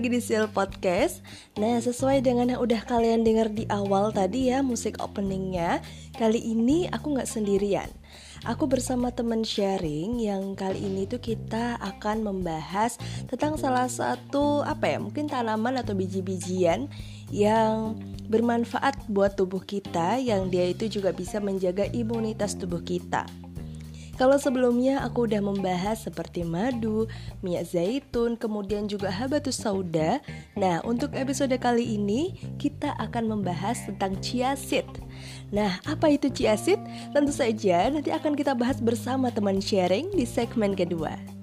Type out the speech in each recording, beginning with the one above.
lagi di Seal Podcast. Nah, sesuai dengan yang udah kalian dengar di awal tadi ya musik openingnya, kali ini aku nggak sendirian. Aku bersama teman sharing yang kali ini tuh kita akan membahas tentang salah satu apa ya, mungkin tanaman atau biji-bijian yang bermanfaat buat tubuh kita yang dia itu juga bisa menjaga imunitas tubuh kita. Kalau sebelumnya aku udah membahas seperti madu, minyak zaitun, kemudian juga habatus sauda. Nah, untuk episode kali ini kita akan membahas tentang chia seed. Nah, apa itu chia seed? Tentu saja nanti akan kita bahas bersama teman sharing di segmen kedua.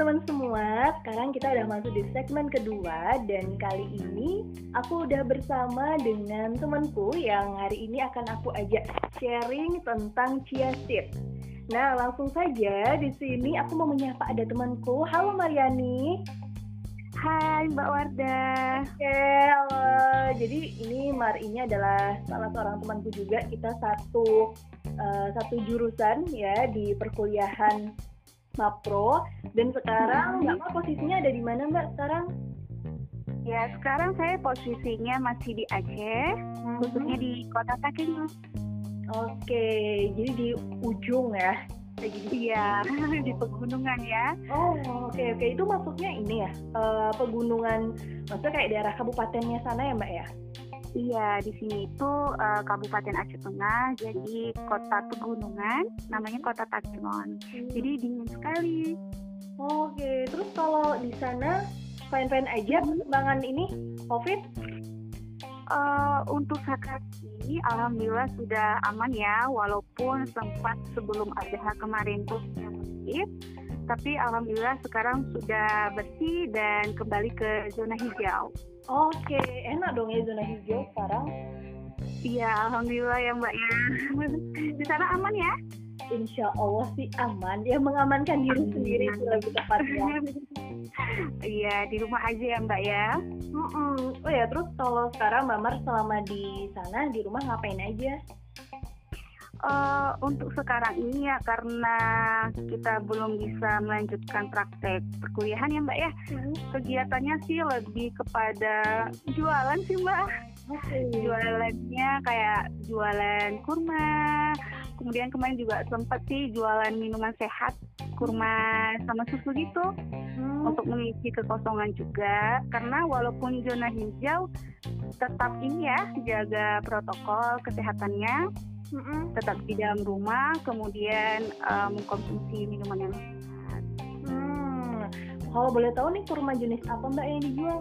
Teman-teman semua, sekarang kita udah masuk di segmen kedua dan kali ini aku udah bersama dengan temanku yang hari ini akan aku ajak sharing tentang chia seed. Nah langsung saja di sini aku mau menyapa ada temanku. Halo Mariani. Hai Mbak Warda. Oke, halo. Jadi ini Mar ini adalah salah seorang temanku juga. Kita satu uh, satu jurusan ya di perkuliahan Mapro dan sekarang Mbak Ma posisinya ada di mana Mbak sekarang? Ya sekarang saya posisinya masih di Aceh, hmm. khususnya di Kota Takengon. Oke, jadi di ujung ya? Iya, di pegunungan ya. Oh, oke okay, oke. Okay. Itu maksudnya ini ya, uh, pegunungan, maksudnya kayak daerah kabupatennya sana ya Mbak ya? Iya, di sini itu uh, Kabupaten Aceh Tengah, jadi kota pegunungan, namanya Kota Takengon. Hmm. Jadi dingin sekali. Oke, terus kalau di sana fine-fine aja perkembangan ini COVID? Uh, untuk ini, alhamdulillah sudah aman ya, walaupun sempat sebelum ada kemarin tuh positif tapi alhamdulillah sekarang sudah bersih dan kembali ke zona hijau. Oke, enak dong ya zona hijau sekarang. Iya, alhamdulillah ya Mbak ya. Di sana aman ya? Insya Allah sih aman. Ya mengamankan diri aman. sendiri itu lebih tepatnya. Iya, di rumah aja ya Mbak ya. Mm-mm. Oh ya, terus kalau sekarang Mbak Mar selama di sana di rumah ngapain aja? Uh, untuk sekarang ini ya karena kita belum bisa melanjutkan praktek perkuliahan ya mbak ya hmm. kegiatannya sih lebih kepada jualan sih mbak okay. jualannya kayak jualan kurma kemudian kemarin juga sempat sih jualan minuman sehat kurma sama susu gitu hmm. untuk mengisi kekosongan juga karena walaupun zona hijau tetap ini ya jaga protokol kesehatannya mm-hmm. tetap di dalam rumah kemudian uh, mengkonsumsi minuman yang sehat. Hmm. Kalau boleh tahu nih kurma jenis apa mbak yang dijual?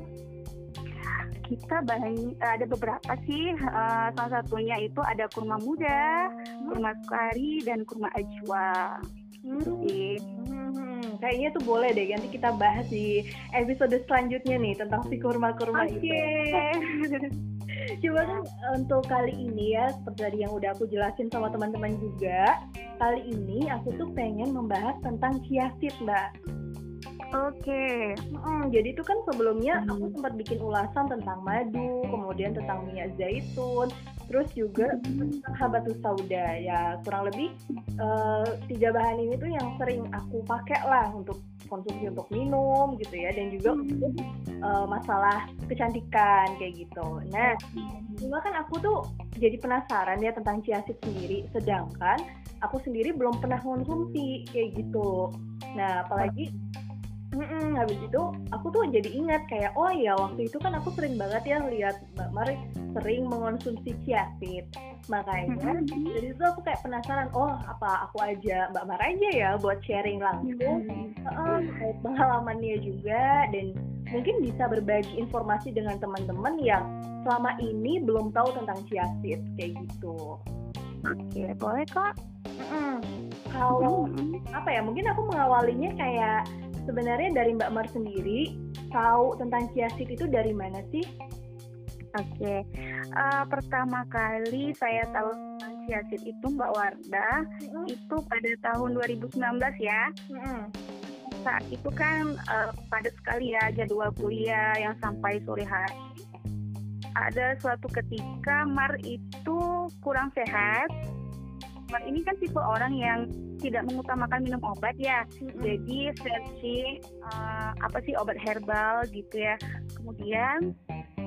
Kita banyak ada beberapa sih. Uh, salah satunya itu ada kurma muda, hmm. kurma sukari dan kurma ajwa. Hmm. Hmm, kayaknya tuh boleh deh nanti kita bahas di episode selanjutnya nih tentang si kurma-kurma okay. itu. Cuma kan untuk kali ini ya seperti tadi yang udah aku jelasin sama teman-teman juga, kali ini aku tuh pengen membahas tentang chia Mbak. Oke. Okay. Hmm, jadi itu kan sebelumnya hmm. aku sempat bikin ulasan tentang madu, kemudian tentang minyak zaitun, terus juga hmm. tentang habatus sauda. Ya kurang lebih uh, tiga bahan ini tuh yang sering aku pakai lah untuk konsumsi untuk minum gitu ya dan juga hmm. untuk uh, masalah kecantikan kayak gitu. Nah, cuma kan aku tuh jadi penasaran ya tentang chia seed sendiri, sedangkan aku sendiri belum pernah konsumsi kayak gitu. Nah, apalagi Mm-mm, habis itu aku tuh jadi ingat kayak oh ya waktu itu kan aku sering banget ya lihat Mbak Mari sering mengonsumsi chia seed makanya mm-hmm. jadi itu aku kayak penasaran oh apa aku aja Mbak Mar aja ya buat sharing langsung mm-hmm. uh, pengalamannya juga dan mungkin bisa berbagi informasi dengan teman-teman yang selama ini belum tahu tentang chia seed kayak gitu oke boleh kok mm-hmm. kalau mm-hmm. apa ya mungkin aku mengawalinya kayak sebenarnya dari Mbak Mar sendiri tahu tentang chia seed itu dari mana sih? Oke, okay. uh, eh, pertama kali saya tahu tentang itu Mbak Warda mm-hmm. itu pada tahun 2019 ya. Mm-hmm. saat itu kan uh, padat sekali ya jadwal kuliah yang sampai sore hari. Ada suatu ketika Mar itu kurang sehat. Mar ini kan tipe orang yang tidak mengutamakan minum obat ya. Mm-hmm. Jadi searching uh, apa sih obat herbal gitu ya. Kemudian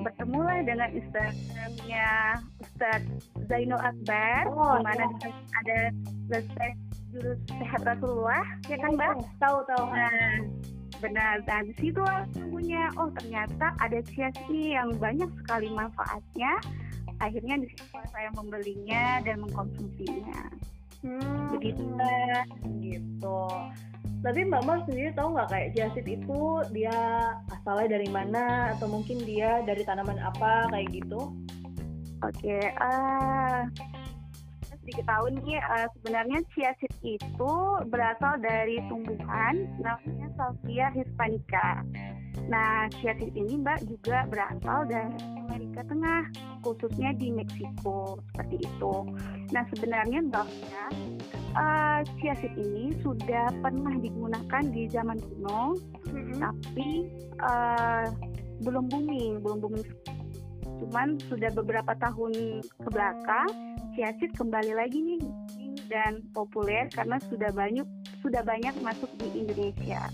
bertemulah dengan Instagramnya Ustadz Zainul Akbar, oh, di mana ya. ada resep jurus sehat Rasulullah, ya kan Mbak? Oh, tahu tahu. Nah, benar. Dan di situ punya, oh ternyata ada chia yang banyak sekali manfaatnya. Akhirnya di situ saya membelinya dan mengkonsumsinya. Hmm, begitu. Gitu. Tapi Mbak Mar sendiri tahu nggak kayak jasid itu dia asalnya dari mana atau mungkin dia dari tanaman apa kayak gitu? Oke, okay, uh, sedikit tahu nih uh, sebenarnya chia seed itu berasal dari tumbuhan namanya Salvia hispanica. Nah, chia seed ini Mbak juga berasal dari Amerika Tengah, khususnya di Meksiko seperti itu. Nah, sebenarnya Mbak ya, uh, chia seed ini sudah pernah digunakan di zaman kuno, mm-hmm. tapi uh, belum booming, belum booming cuman sudah beberapa tahun ke belakang siasit kembali lagi nih dan populer karena sudah banyak sudah banyak masuk di Indonesia.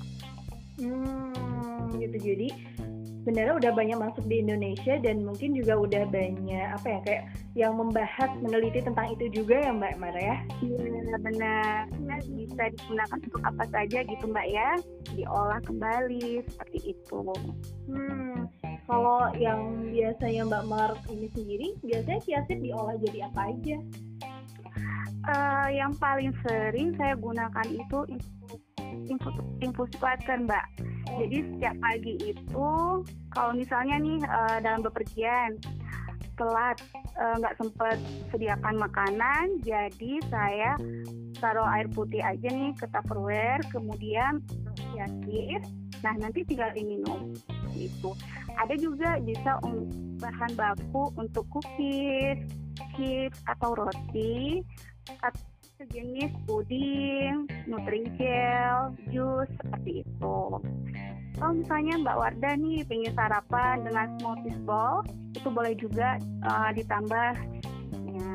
Hmm, gitu jadi sebenarnya udah banyak masuk di Indonesia dan mungkin juga udah banyak apa ya kayak yang membahas meneliti tentang itu juga ya Mbak Mara ya? Iya benar. Nah, bisa digunakan untuk apa saja gitu Mbak ya, diolah kembali seperti itu. Hmm, kalau yang biasanya Mbak Mar ini sendiri, biasanya kiasit diolah jadi apa aja? Uh, yang paling sering saya gunakan itu infus, infus water Mbak. Jadi setiap pagi itu, kalau misalnya nih uh, dalam bepergian telat eh, nggak uh, sempat sediakan makanan, jadi saya taruh air putih aja nih ke tupperware, kemudian kiasit. Nah nanti tinggal diminum itu ada juga bisa bahan baku untuk cookies, chips atau roti atau sejenis puding, nutri-gel, jus seperti itu. Kalau misalnya Mbak Warda nih pengen sarapan dengan smoothie bowl, itu boleh juga uh, ditambah. Ya,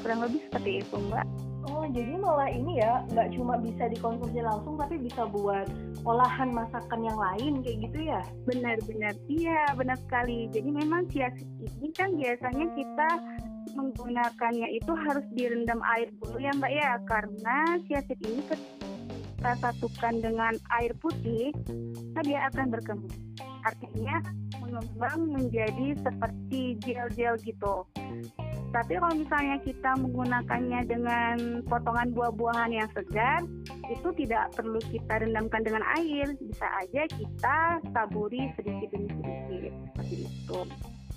kurang lebih seperti itu Mbak. Oh, jadi malah ini ya, nggak cuma bisa dikonsumsi langsung, tapi bisa buat olahan masakan yang lain kayak gitu ya? Benar-benar, iya benar sekali. Jadi memang siasat ini kan biasanya kita menggunakannya itu harus direndam air dulu ya Mbak ya, karena siasat ini kita satukan dengan air putih, nah dia akan berkembang. Artinya mengembang menjadi seperti gel-gel gitu. Tapi kalau misalnya kita menggunakannya dengan potongan buah-buahan yang segar, itu tidak perlu kita rendamkan dengan air. Bisa aja kita taburi sedikit demi sedikit seperti itu.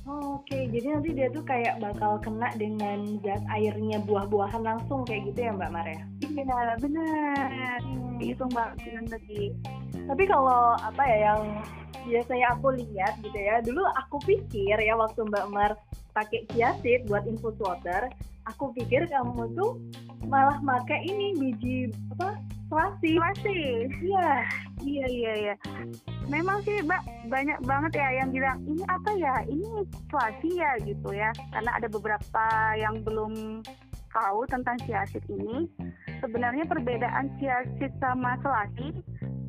Oh, Oke, okay. jadi nanti dia tuh kayak bakal kena dengan zat airnya buah-buahan langsung kayak gitu ya Mbak Maria? Iya, benar. Hmm. Itu Mbak bilang tadi. Tapi kalau apa ya yang biasanya aku lihat gitu ya, dulu aku pikir ya waktu Mbak Mar pakai kiasit buat infus water, aku pikir kamu tuh malah pakai ini biji apa selasi. Selasi. Iya. Iya iya iya. Memang sih mbak banyak banget ya yang bilang ini apa ya ini selasi ya gitu ya karena ada beberapa yang belum tahu tentang siasit ini. Sebenarnya perbedaan siasit sama selasi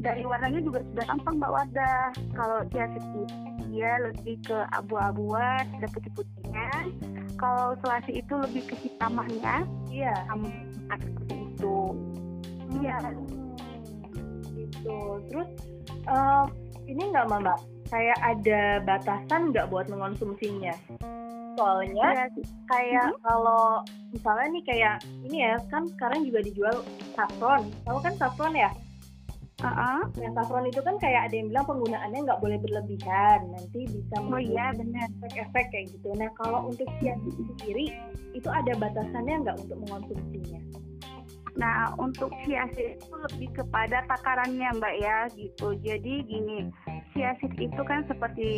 dari warnanya juga sudah tampak mbak Wadah. Kalau siasit ini dia lebih ke abu-abuan ada putih-putihnya kalau selasi itu lebih ke hitamannya iya seperti itu iya. Gitu. Terus uh, ini nggak mama kayak ada batasan nggak buat mengonsumsinya? Soalnya ya, kayak hmm? kalau misalnya nih kayak ini ya kan sekarang juga dijual saffron. Tahu kan saffron ya? Uh-uh. Nah, saffron itu kan kayak ada yang bilang penggunaannya nggak boleh berlebihan, nanti bisa oh iya benar. efek-efek kayak gitu. Nah kalau untuk siasi sendiri itu ada batasannya nggak untuk mengonsumsinya? Nah untuk siasit itu lebih kepada takarannya mbak ya gitu. Jadi gini, siasit itu kan seperti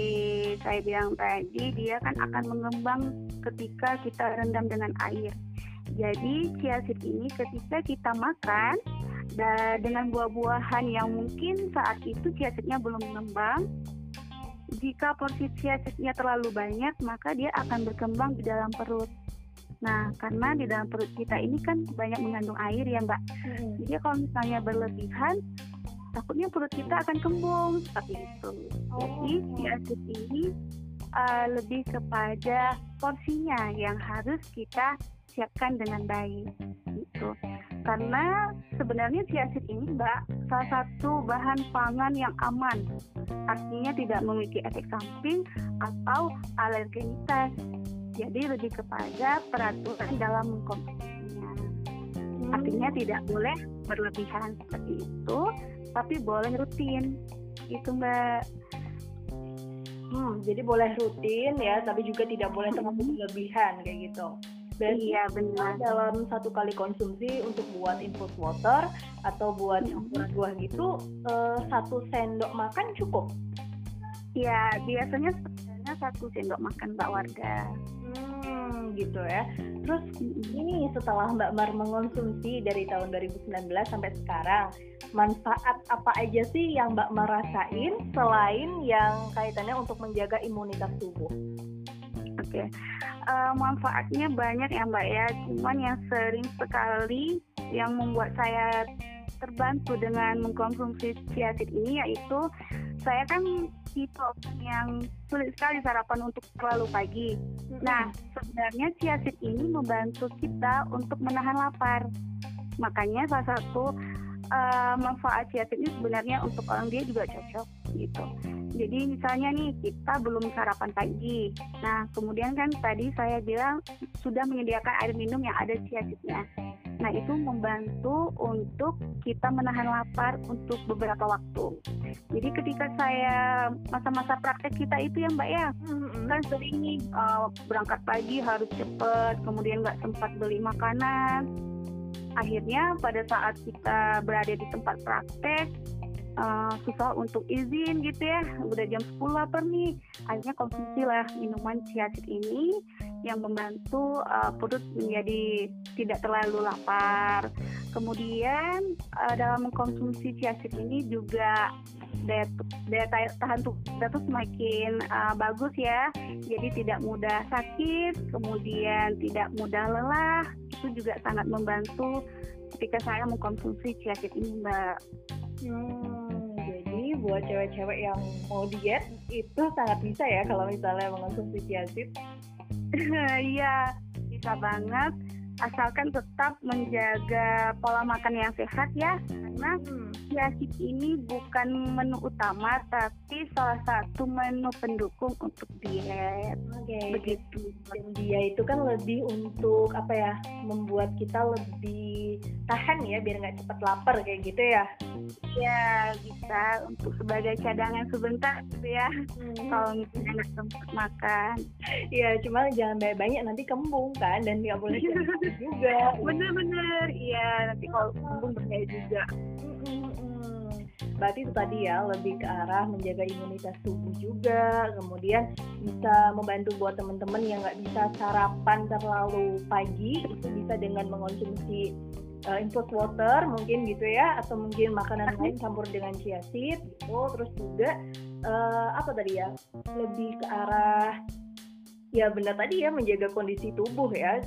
saya bilang tadi dia kan akan mengembang ketika kita rendam dengan air. Jadi siasit ini ketika kita makan dengan buah-buahan yang mungkin saat itu chiaseednya belum mengembang jika porsi chiaseednya terlalu banyak maka dia akan berkembang di dalam perut Nah, karena di dalam perut kita ini kan banyak mengandung air ya, Mbak. Hmm. Jadi kalau misalnya berlebihan, takutnya perut kita akan kembung seperti itu. Oh. Jadi si asid ini uh, lebih kepada porsinya yang harus kita siapkan dengan baik. Gitu. Karena sebenarnya si asid ini, Mbak, salah satu bahan pangan yang aman. Artinya tidak memiliki efek samping atau alergenitas jadi lebih kepada peraturan dalam mengkonsumsinya. Hmm. Artinya tidak boleh berlebihan seperti itu, tapi boleh rutin. Itu Mbak. Hmm, jadi boleh rutin ya, tapi juga tidak boleh terlalu hmm. berlebihan kayak gitu. Dan iya benar. Dalam satu kali konsumsi untuk buat infus water atau buat campuran buah gitu, eh, satu sendok makan cukup. Ya biasanya satu sendok makan Mbak Warga gitu ya. Terus ini setelah Mbak Mar mengonsumsi dari tahun 2019 sampai sekarang, manfaat apa aja sih yang Mbak Mar rasain selain yang kaitannya untuk menjaga imunitas tubuh? Oke, okay. uh, eh, manfaatnya banyak ya Mbak ya. Cuman yang sering sekali yang membuat saya terbantu dengan mengkonsumsi chiaseed ini yaitu saya kan tipe yang sulit sekali sarapan untuk terlalu pagi. Nah, sebenarnya chiaseed ini membantu kita untuk menahan lapar. Makanya salah satu uh, manfaat chiaseed ini sebenarnya untuk orang dia juga cocok gitu. Jadi misalnya nih kita belum sarapan pagi. Nah, kemudian kan tadi saya bilang sudah menyediakan air minum yang ada chiaseednya. Nah, itu membantu untuk kita menahan lapar untuk beberapa waktu. Jadi ketika saya masa-masa praktek kita itu ya Mbak ya, mm-hmm. kan sering nih uh, berangkat pagi harus cepet, kemudian nggak sempat beli makanan. Akhirnya pada saat kita berada di tempat praktek, uh, susah untuk izin gitu ya udah jam 10 lapar nih akhirnya konsumsi lah minuman chiaseed ini yang membantu uh, perut menjadi tidak terlalu lapar. Kemudian uh, dalam mengkonsumsi chiaseed ini juga daya, daya tahan tubuh kita tuh semakin uh, bagus ya. Jadi tidak mudah sakit kemudian tidak mudah lelah itu juga sangat membantu ketika saya mengkonsumsi chiaseed ini mbak hmm buat cewek-cewek yang mau diet itu sangat bisa ya kalau misalnya mengonsumsi chiaseed. Iya, bisa banget asalkan tetap menjaga pola makan yang sehat ya karena hmm. chiaseed ini bukan menu utama tapi salah satu menu pendukung untuk diet. Okay. Begitu. Dan dia itu kan lebih untuk apa ya? Membuat kita lebih tahan ya biar nggak cepat lapar kayak gitu ya. Ya bisa untuk sebagai cadangan sebentar gitu ya. Hmm. Kalau misalnya nggak sempat makan. Ya cuma jangan banyak-banyak nanti kembung kan dan nggak boleh juga. Bener-bener, iya nanti kalau kembung bahaya juga. Berarti itu tadi ya lebih ke arah menjaga imunitas tubuh juga, kemudian bisa membantu buat teman-teman yang nggak bisa sarapan terlalu pagi itu bisa dengan mengonsumsi uh, infus water mungkin gitu ya atau mungkin makanan lain campur dengan chia seed gitu. Terus juga uh, apa tadi ya lebih ke arah ya benar tadi ya menjaga kondisi tubuh ya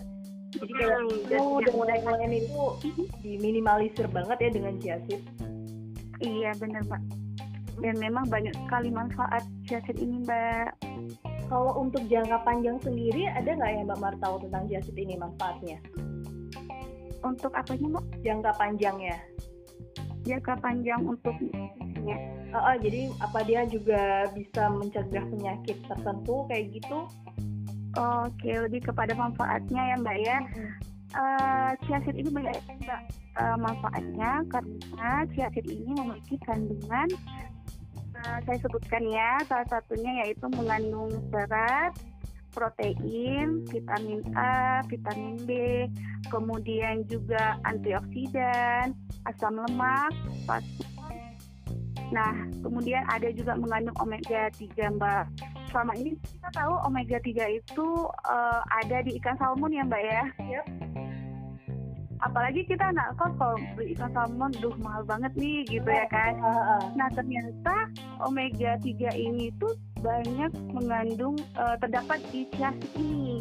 jadi kayak oh, dan lain itu diminimalisir banget ya dengan seed? Iya benar mbak dan memang banyak sekali manfaat seed ini mbak. Kalau untuk jangka panjang sendiri ada nggak ya mbak Mar tahu tentang seed ini manfaatnya? Untuk apanya mbak? Jangka panjangnya. Jangka panjang untuk ya. uh, uh, jadi apa dia juga bisa mencegah penyakit tertentu kayak gitu Oke, lebih kepada manfaatnya ya Mbak ya. Hmm. Uh, ini banyak mbak uh, manfaatnya karena chiaseed ini memiliki kandungan uh, saya sebutkan ya salah satunya yaitu mengandung serat protein, vitamin A, vitamin B, kemudian juga antioksidan, asam lemak, fosfor. Nah, kemudian ada juga mengandung omega 3, Mbak. Selama ini kita tahu omega 3 itu uh, ada di ikan salmon ya, Mbak ya? Yep. apalagi kita anak kos kalau beli ikan salmon duh mahal banget nih gitu ya kan? Nah ternyata omega 3 ini tuh banyak mengandung uh, terdapat di chiaseed ini.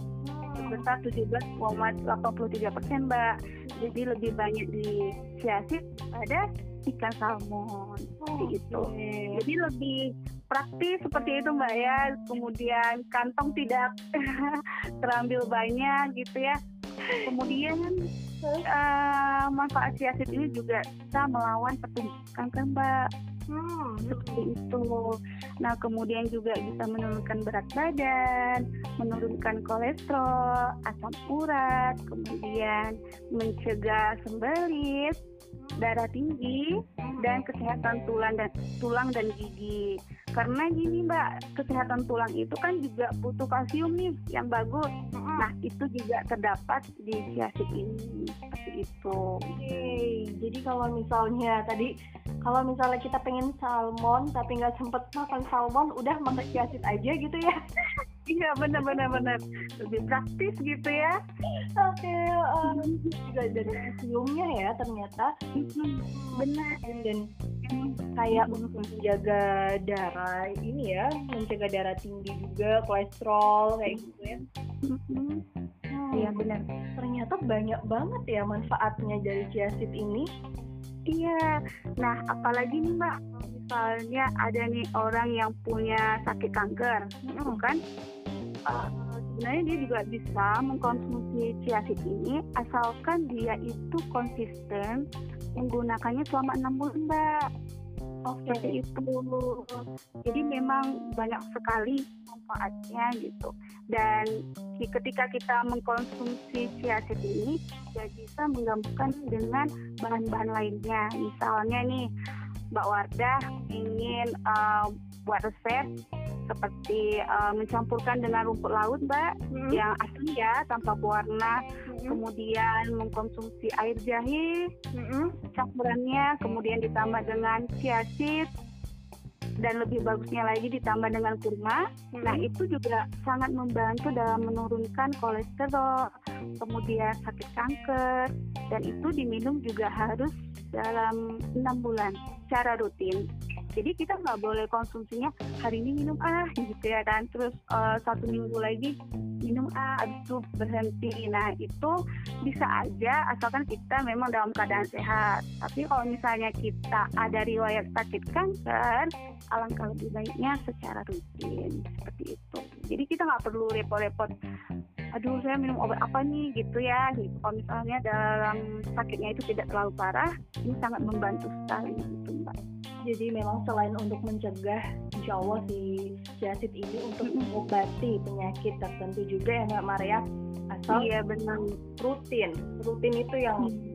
Sebesar 17,83 persen mbak. Jadi lebih banyak di chiaseed pada ikan salmon oh, itu jadi lebih praktis seperti itu mbak ya kemudian kantong tidak terambil banyak gitu ya kemudian uh, manfaat siasit ini juga bisa melawan pertumbuhan kanker mbak Hmm, seperti itu. Nah, kemudian juga bisa menurunkan berat badan, menurunkan kolesterol, asam urat, kemudian mencegah sembelit, darah tinggi dan kesehatan tulang dan tulang dan gigi. Karena gini Mbak, kesehatan tulang itu kan juga butuh kalsium nih yang bagus. Nah, itu juga terdapat di siasik ini. Seperti itu. Oke, jadi kalau misalnya tadi kalau misalnya kita pengen salmon tapi nggak sempet makan salmon, udah makan siasit aja gitu ya? iya benar benar benar lebih praktis gitu ya oke okay, um, juga dari kalsiumnya ya ternyata benar dan kayak untuk menjaga darah ini ya mencegah darah tinggi juga kolesterol kayak gitu ya. Hmm, iya benar. Ternyata banyak banget ya manfaatnya dari chiaseed ini. Iya. Nah apalagi nih mbak? Misalnya ada nih orang yang punya sakit kanker hmm. kan? Uh, sebenarnya dia juga bisa mengkonsumsi chiaseed ini asalkan dia itu konsisten menggunakannya selama enam bulan mbak seperti itu. Jadi memang banyak sekali manfaatnya gitu. Dan ketika kita mengkonsumsi chiaseed ini, dia bisa menggabungkan dengan bahan-bahan lainnya. Misalnya nih, Mbak Wardah ingin uh, buat resep seperti uh, mencampurkan dengan rumput laut mbak hmm. yang asli ya tanpa pewarna hmm. kemudian mengkonsumsi air jahe hmm. campurannya kemudian ditambah dengan chiaseed dan lebih bagusnya lagi ditambah dengan kurma. Hmm. Nah, itu juga sangat membantu dalam menurunkan kolesterol, kemudian sakit kanker, dan itu diminum juga harus dalam enam bulan secara rutin jadi kita nggak boleh konsumsinya hari ini minum ah gitu ya kan. Terus uh, satu minggu lagi minum ah abis itu berhenti. Nah itu bisa aja asalkan kita memang dalam keadaan sehat. Tapi kalau misalnya kita ada riwayat sakit kanker alangkah lebih baiknya secara rutin. Seperti itu. Jadi kita nggak perlu repot-repot aduh saya minum obat apa nih? Gitu ya. Kalau misalnya dalam sakitnya itu tidak terlalu parah ini sangat membantu sekali gitu mbak jadi memang selain untuk mencegah insya Allah si jasid ini untuk mengobati penyakit tertentu juga ya Mbak Maria? Asal iya benar. rutin. Rutin itu yang hmm.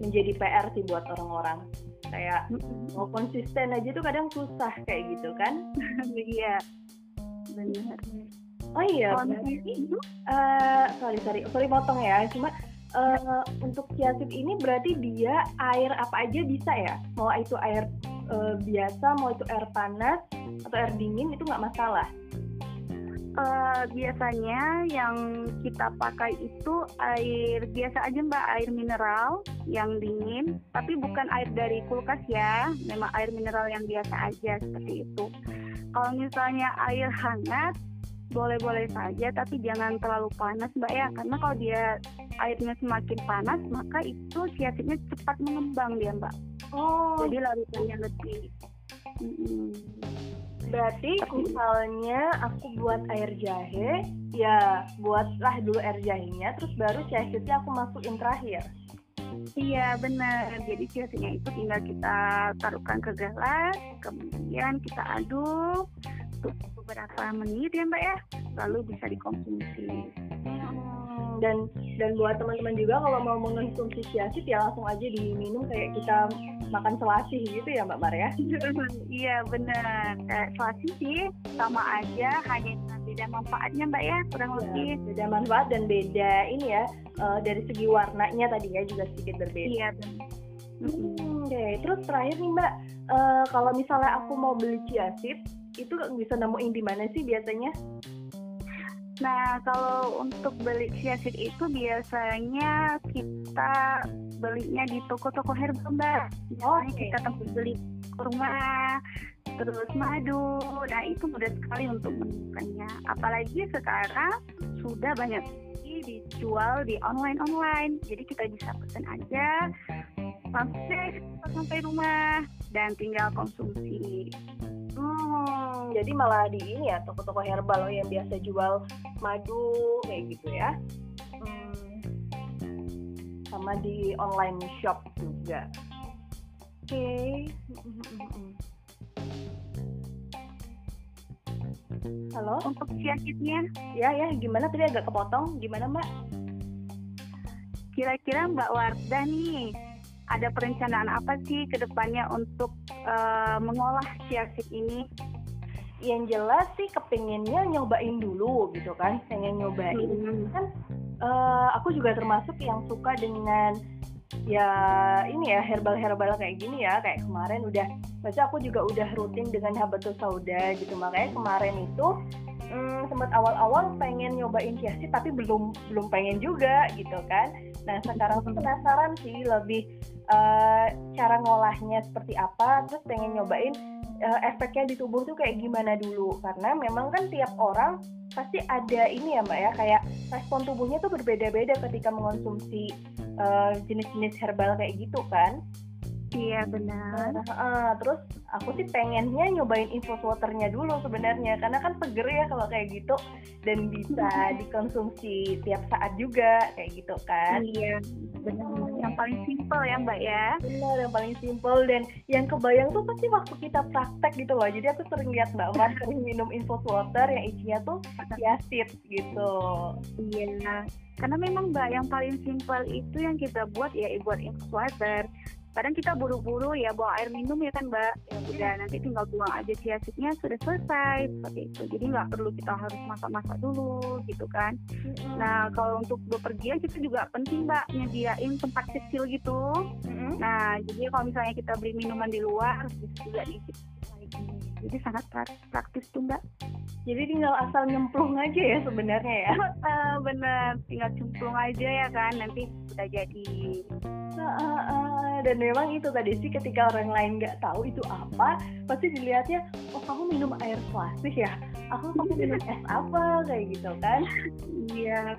menjadi PR sih buat orang-orang. Kayak mau konsisten aja tuh kadang susah kayak gitu kan? Iya. Benar. Oh iya uh, sorry sorry. Sorry potong ya. Cuma uh, untuk chiaseed ini berarti dia air apa aja bisa ya? Mau itu air uh, biasa mau itu air panas atau air dingin itu nggak masalah. Uh, biasanya yang kita pakai itu air biasa aja mbak. Air mineral yang dingin tapi bukan air dari kulkas ya. Memang air mineral yang biasa aja seperti itu. Kalau misalnya air hangat boleh-boleh saja tapi jangan terlalu panas mbak ya karena kalau dia airnya semakin panas maka itu siasatnya cepat mengembang dia mbak oh jadi larutannya lebih hmm. berarti misalnya aku buat air jahe ya buatlah dulu air jahenya terus baru siasatnya aku masukin terakhir Iya benar. Jadi siasatnya itu tinggal kita taruhkan ke gelas, kemudian kita aduk, beberapa menit ya mbak ya. Lalu bisa dikonsumsi. Hmm, dan dan buat teman-teman juga kalau mau mengonsumsi siasit ya langsung aja diminum kayak kita makan selasi gitu ya mbak Maria iya benar. Kayak selasi sih sama aja hanya beda manfaatnya mbak ya kurang ya, lebih. beda manfaat dan beda ini ya uh, dari segi warnanya tadi ya juga sedikit berbeda. Iya Hmm, Oke, okay. terus terakhir nih Mbak, uh, kalau misalnya aku mau beli chiaseed, itu bisa nemuin di mana sih biasanya? Nah, kalau untuk beli chiaseed itu biasanya kita belinya di toko-toko herbal, Mbak. Misalnya Oke. kita tempat beli kurma, terus madu. Nah, itu mudah sekali untuk menemukannya. Apalagi sekarang sudah banyak dijual di online-online. Jadi kita bisa pesan aja, langsung sampai rumah dan tinggal konsumsi. Hmm, jadi malah di ini ya toko-toko herbal loh yang biasa jual madu kayak gitu ya. Hmm, sama di online shop juga. Oke. Halo? Untuk chiaseednya, Ya ya, gimana tadi agak kepotong? Gimana Mbak? kira-kira Mbak Warda nih ada perencanaan apa sih ke depannya untuk eh, mengolah chiaseed ini? Yang jelas sih kepinginnya nyobain dulu gitu kan, pengen nyobain. kan eh, aku juga termasuk yang suka dengan ya ini ya herbal-herbal kayak gini ya kayak kemarin udah baca aku juga udah rutin dengan habatus sauda gitu makanya kemarin itu hmm, sempat awal-awal pengen nyobain chiaseed tapi belum belum pengen juga gitu kan. Nah sekarang tuh penasaran sih lebih eh, cara ngolahnya seperti apa terus pengen nyobain eh, efeknya di tubuh tuh kayak gimana dulu. Karena memang kan tiap orang pasti ada ini ya mbak ya kayak respon tubuhnya tuh berbeda-beda ketika mengonsumsi eh, jenis-jenis herbal kayak gitu kan. Iya benar. Nah, eh, terus aku sih pengennya nyobain infus waternya dulu sebenarnya karena kan seger ya kalau kayak gitu dan bisa dikonsumsi tiap saat juga kayak gitu kan. Iya benar. Yang paling simpel ya Mbak ya. Benar yang paling simpel dan yang kebayang tuh pasti waktu kita praktek gitu loh. Jadi aku sering lihat Mbak Mar sering minum infus water yang isinya tuh chiaseed gitu. Iya. Karena memang Mbak yang paling simpel itu yang kita buat ya buat infus water. Kadang kita buru-buru ya bawa air minum ya kan Mbak. Ya udah nanti tinggal buang aja chiaseednya sudah selesai seperti itu. Jadi nggak perlu kita harus masak-masak dulu gitu kan. Nah kalau untuk bepergian kita juga penting Mbak nyediain tempat kecil gitu. Mm-mm. Nah jadi kalau misalnya kita beli minuman di luar bisa juga diisi gini. Jadi sangat pra- praktis tuh Mbak. Jadi tinggal asal nyemplung aja ya sebenarnya ya. Eh, bener tinggal cemplung aja ya kan nanti udah jadi. Ah, ah, ah. dan memang itu tadi sih ketika orang lain nggak tahu itu apa pasti dilihatnya oh kamu minum air plastik ya aku kamu minum es apa kayak gitu kan Iya.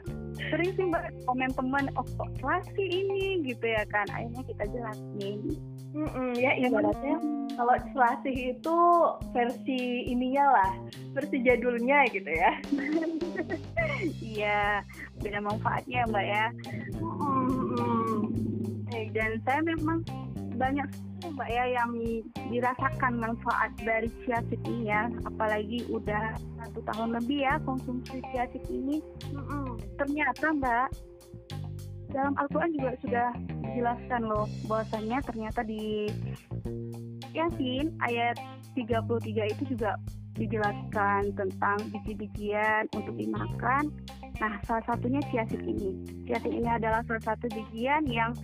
Sering sih Mbak komen teman oh kok plastik ini gitu ya kan. Akhirnya kita jelasin. Mm-mm, ya ibaratnya kalau selasih itu versi ininya lah versi jadulnya gitu ya Iya, beda manfaatnya Mbak ya. Eh, Dan saya memang banyak Mbak ya yang dirasakan manfaat dari chiaseed ini ya. Apalagi udah satu tahun lebih ya konsumsi chiaseed ini. Ternyata Mbak dalam Al-Quran juga sudah dijelaskan loh bahwasanya ternyata di Yasin ayat 33 itu juga dijelaskan tentang biji-bijian untuk dimakan. Nah, salah satunya chiaseed ini. Chiaseed ini adalah salah satu bijian yang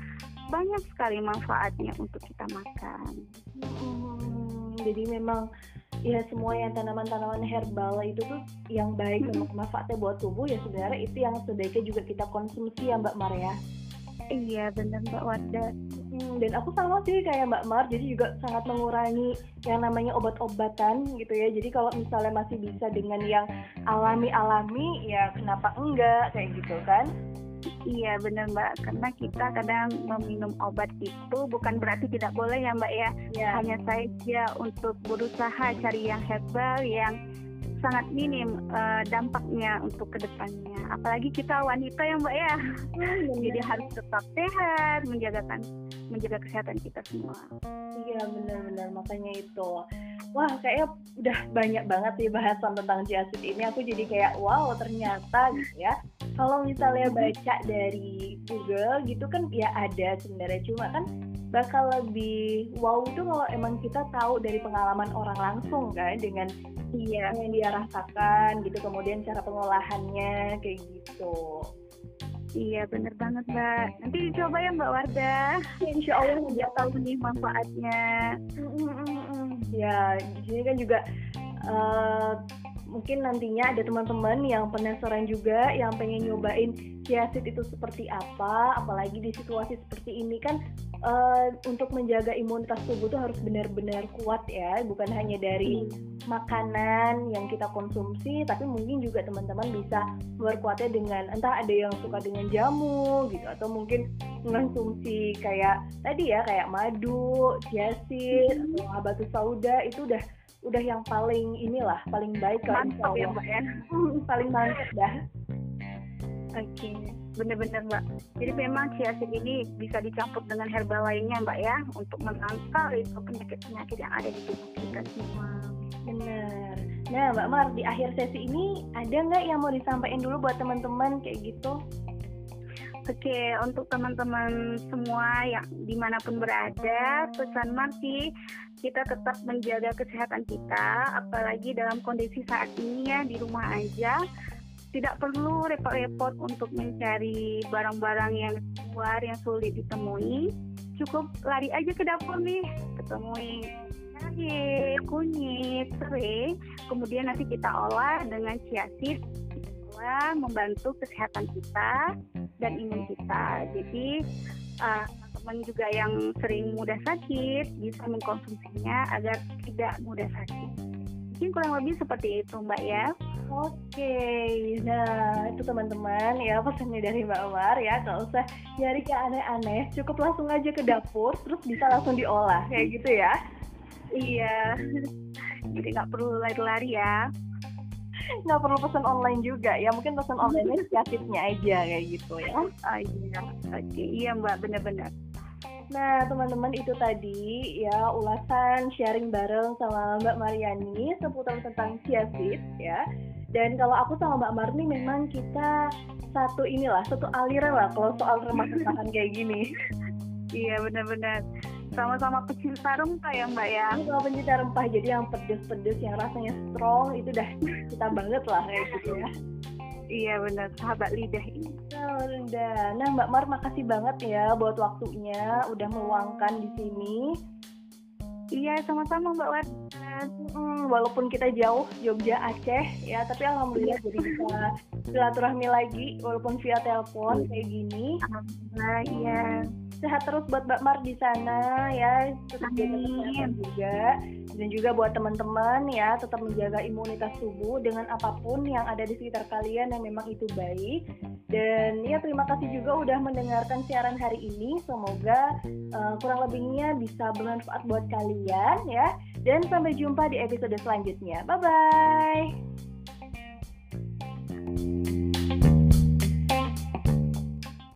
banyak sekali manfaatnya untuk kita makan. Mm, jadi memang ya semua yang tanaman-tanaman herbal itu tuh yang baik dan manfaatnya buat tubuh ya sebenarnya itu yang sebaiknya juga kita konsumsi ya Mbak Maria. Iya, benar Mbak Warda. Hmm, dan aku sama sih kayak Mbak Mar, jadi juga sangat mengurangi yang namanya obat-obatan gitu ya. Jadi kalau misalnya masih bisa dengan yang alami-alami, ya kenapa enggak kayak gitu kan? Iya benar Mbak, karena kita kadang meminum obat itu bukan berarti tidak boleh ya Mbak ya. Ya. Hanya saja untuk berusaha cari yang herbal yang sangat minim eh, dampaknya untuk ke depannya. Apalagi kita wanita ya Mbak ya, jadi harus tetap sehat, menjaga menjaga kesehatan kita semua. Iya benar-benar makanya itu. Wah kayaknya udah banyak banget sih bahasan tentang chiaseed ini. Aku jadi kayak wow ternyata gitu ya. Kalau misalnya baca dari Google gitu kan ya ada sebenarnya cuma kan bakal lebih wow itu kalau emang kita tahu dari pengalaman orang langsung kan dengan Iya. yang dia rasakan gitu kemudian cara pengolahannya kayak gitu. Iya benar banget Mbak. Nanti dicoba ya Mbak Warda. Insya Allah Biar tahu nih manfaatnya. Ya, di sini kan juga eh, mungkin nantinya ada teman-teman yang penasaran juga yang pengen nyobain chiaseed itu seperti apa apalagi di situasi seperti ini kan uh, untuk menjaga imunitas tubuh tuh harus benar-benar kuat ya. Bukan hanya dari makanan yang kita konsumsi tapi mungkin juga teman-teman bisa kuatnya dengan entah ada yang suka dengan jamu gitu atau mungkin mengonsumsi kayak tadi ya kayak madu, chiaseed atau habatus sauda itu udah udah yang paling inilah paling baik kan mantap ya mbak ya. Paling mantap dah oke okay. bener-bener mbak jadi memang chiaseed ini bisa dicampur dengan herbal lainnya mbak ya untuk menangkal itu penyakit-penyakit yang ada di tubuh kita semua bener nah mbak Mar di akhir sesi ini ada nggak yang mau disampaikan dulu buat teman-teman kayak gitu Oke, untuk teman-teman semua yang di mana pun berada, pesan Marti, kita tetap menjaga kesehatan kita, apalagi dalam kondisi saat ini ya di rumah aja. Tidak perlu repot-repot untuk mencari barang-barang yang luar yang sulit ditemui. Cukup lari aja ke dapur nih, ketemui jahe, kunyit, serai, kemudian nanti kita olah dengan chiaseed membantu kesehatan kita dan imun kita. Jadi uh, teman juga yang sering mudah sakit bisa mengkonsumsinya agar tidak mudah sakit. Mungkin kurang lebih seperti itu Mbak ya. Oke, nah itu teman-teman ya pesannya dari Mbak Umar ya, nggak usah nyari ke aneh-aneh, cukup langsung aja ke dapur, terus bisa langsung diolah kayak gitu ya. Iya, jadi nggak perlu lari-lari ya. Nggak perlu pesan online juga ya mungkin pesan online kreatifnya aja kayak gitu ya. Oh, iya. Oke iya mbak benar-benar. Nah, teman-teman itu tadi ya ulasan sharing bareng sama Mbak Mariani seputar tentang chiaseed ya. Dan kalau aku sama Mbak Marni memang kita satu inilah, satu aliran lah kalau soal remah temahan kayak gini. iya, benar-benar. Sama-sama pecinta rempah ya mbak ya? Sama pecinta rempah jadi yang pedes-pedes yang rasanya strong itu udah kita banget lah kayak gitu ya. Iya benar. Sahabat lidah ini. Oh, udah nah mbak Mar makasih banget ya buat waktunya udah meluangkan di sini. Iya sama-sama mbak War hmm, walaupun kita jauh Jogja Aceh ya tapi alhamdulillah jadi bisa silaturahmi lagi walaupun via telepon kayak gini. Alhamdulillah iya. Sehat terus buat Mbak Mar di sana ya tetap jaga juga. Dan juga buat teman-teman ya tetap menjaga imunitas tubuh dengan apa pun yang ada di sekitar kalian yang memang itu baik. Dan ya terima kasih juga udah mendengarkan siaran hari ini. Semoga uh, kurang lebihnya bisa bermanfaat buat kalian ya. Dan sampai jumpa di episode selanjutnya. Bye bye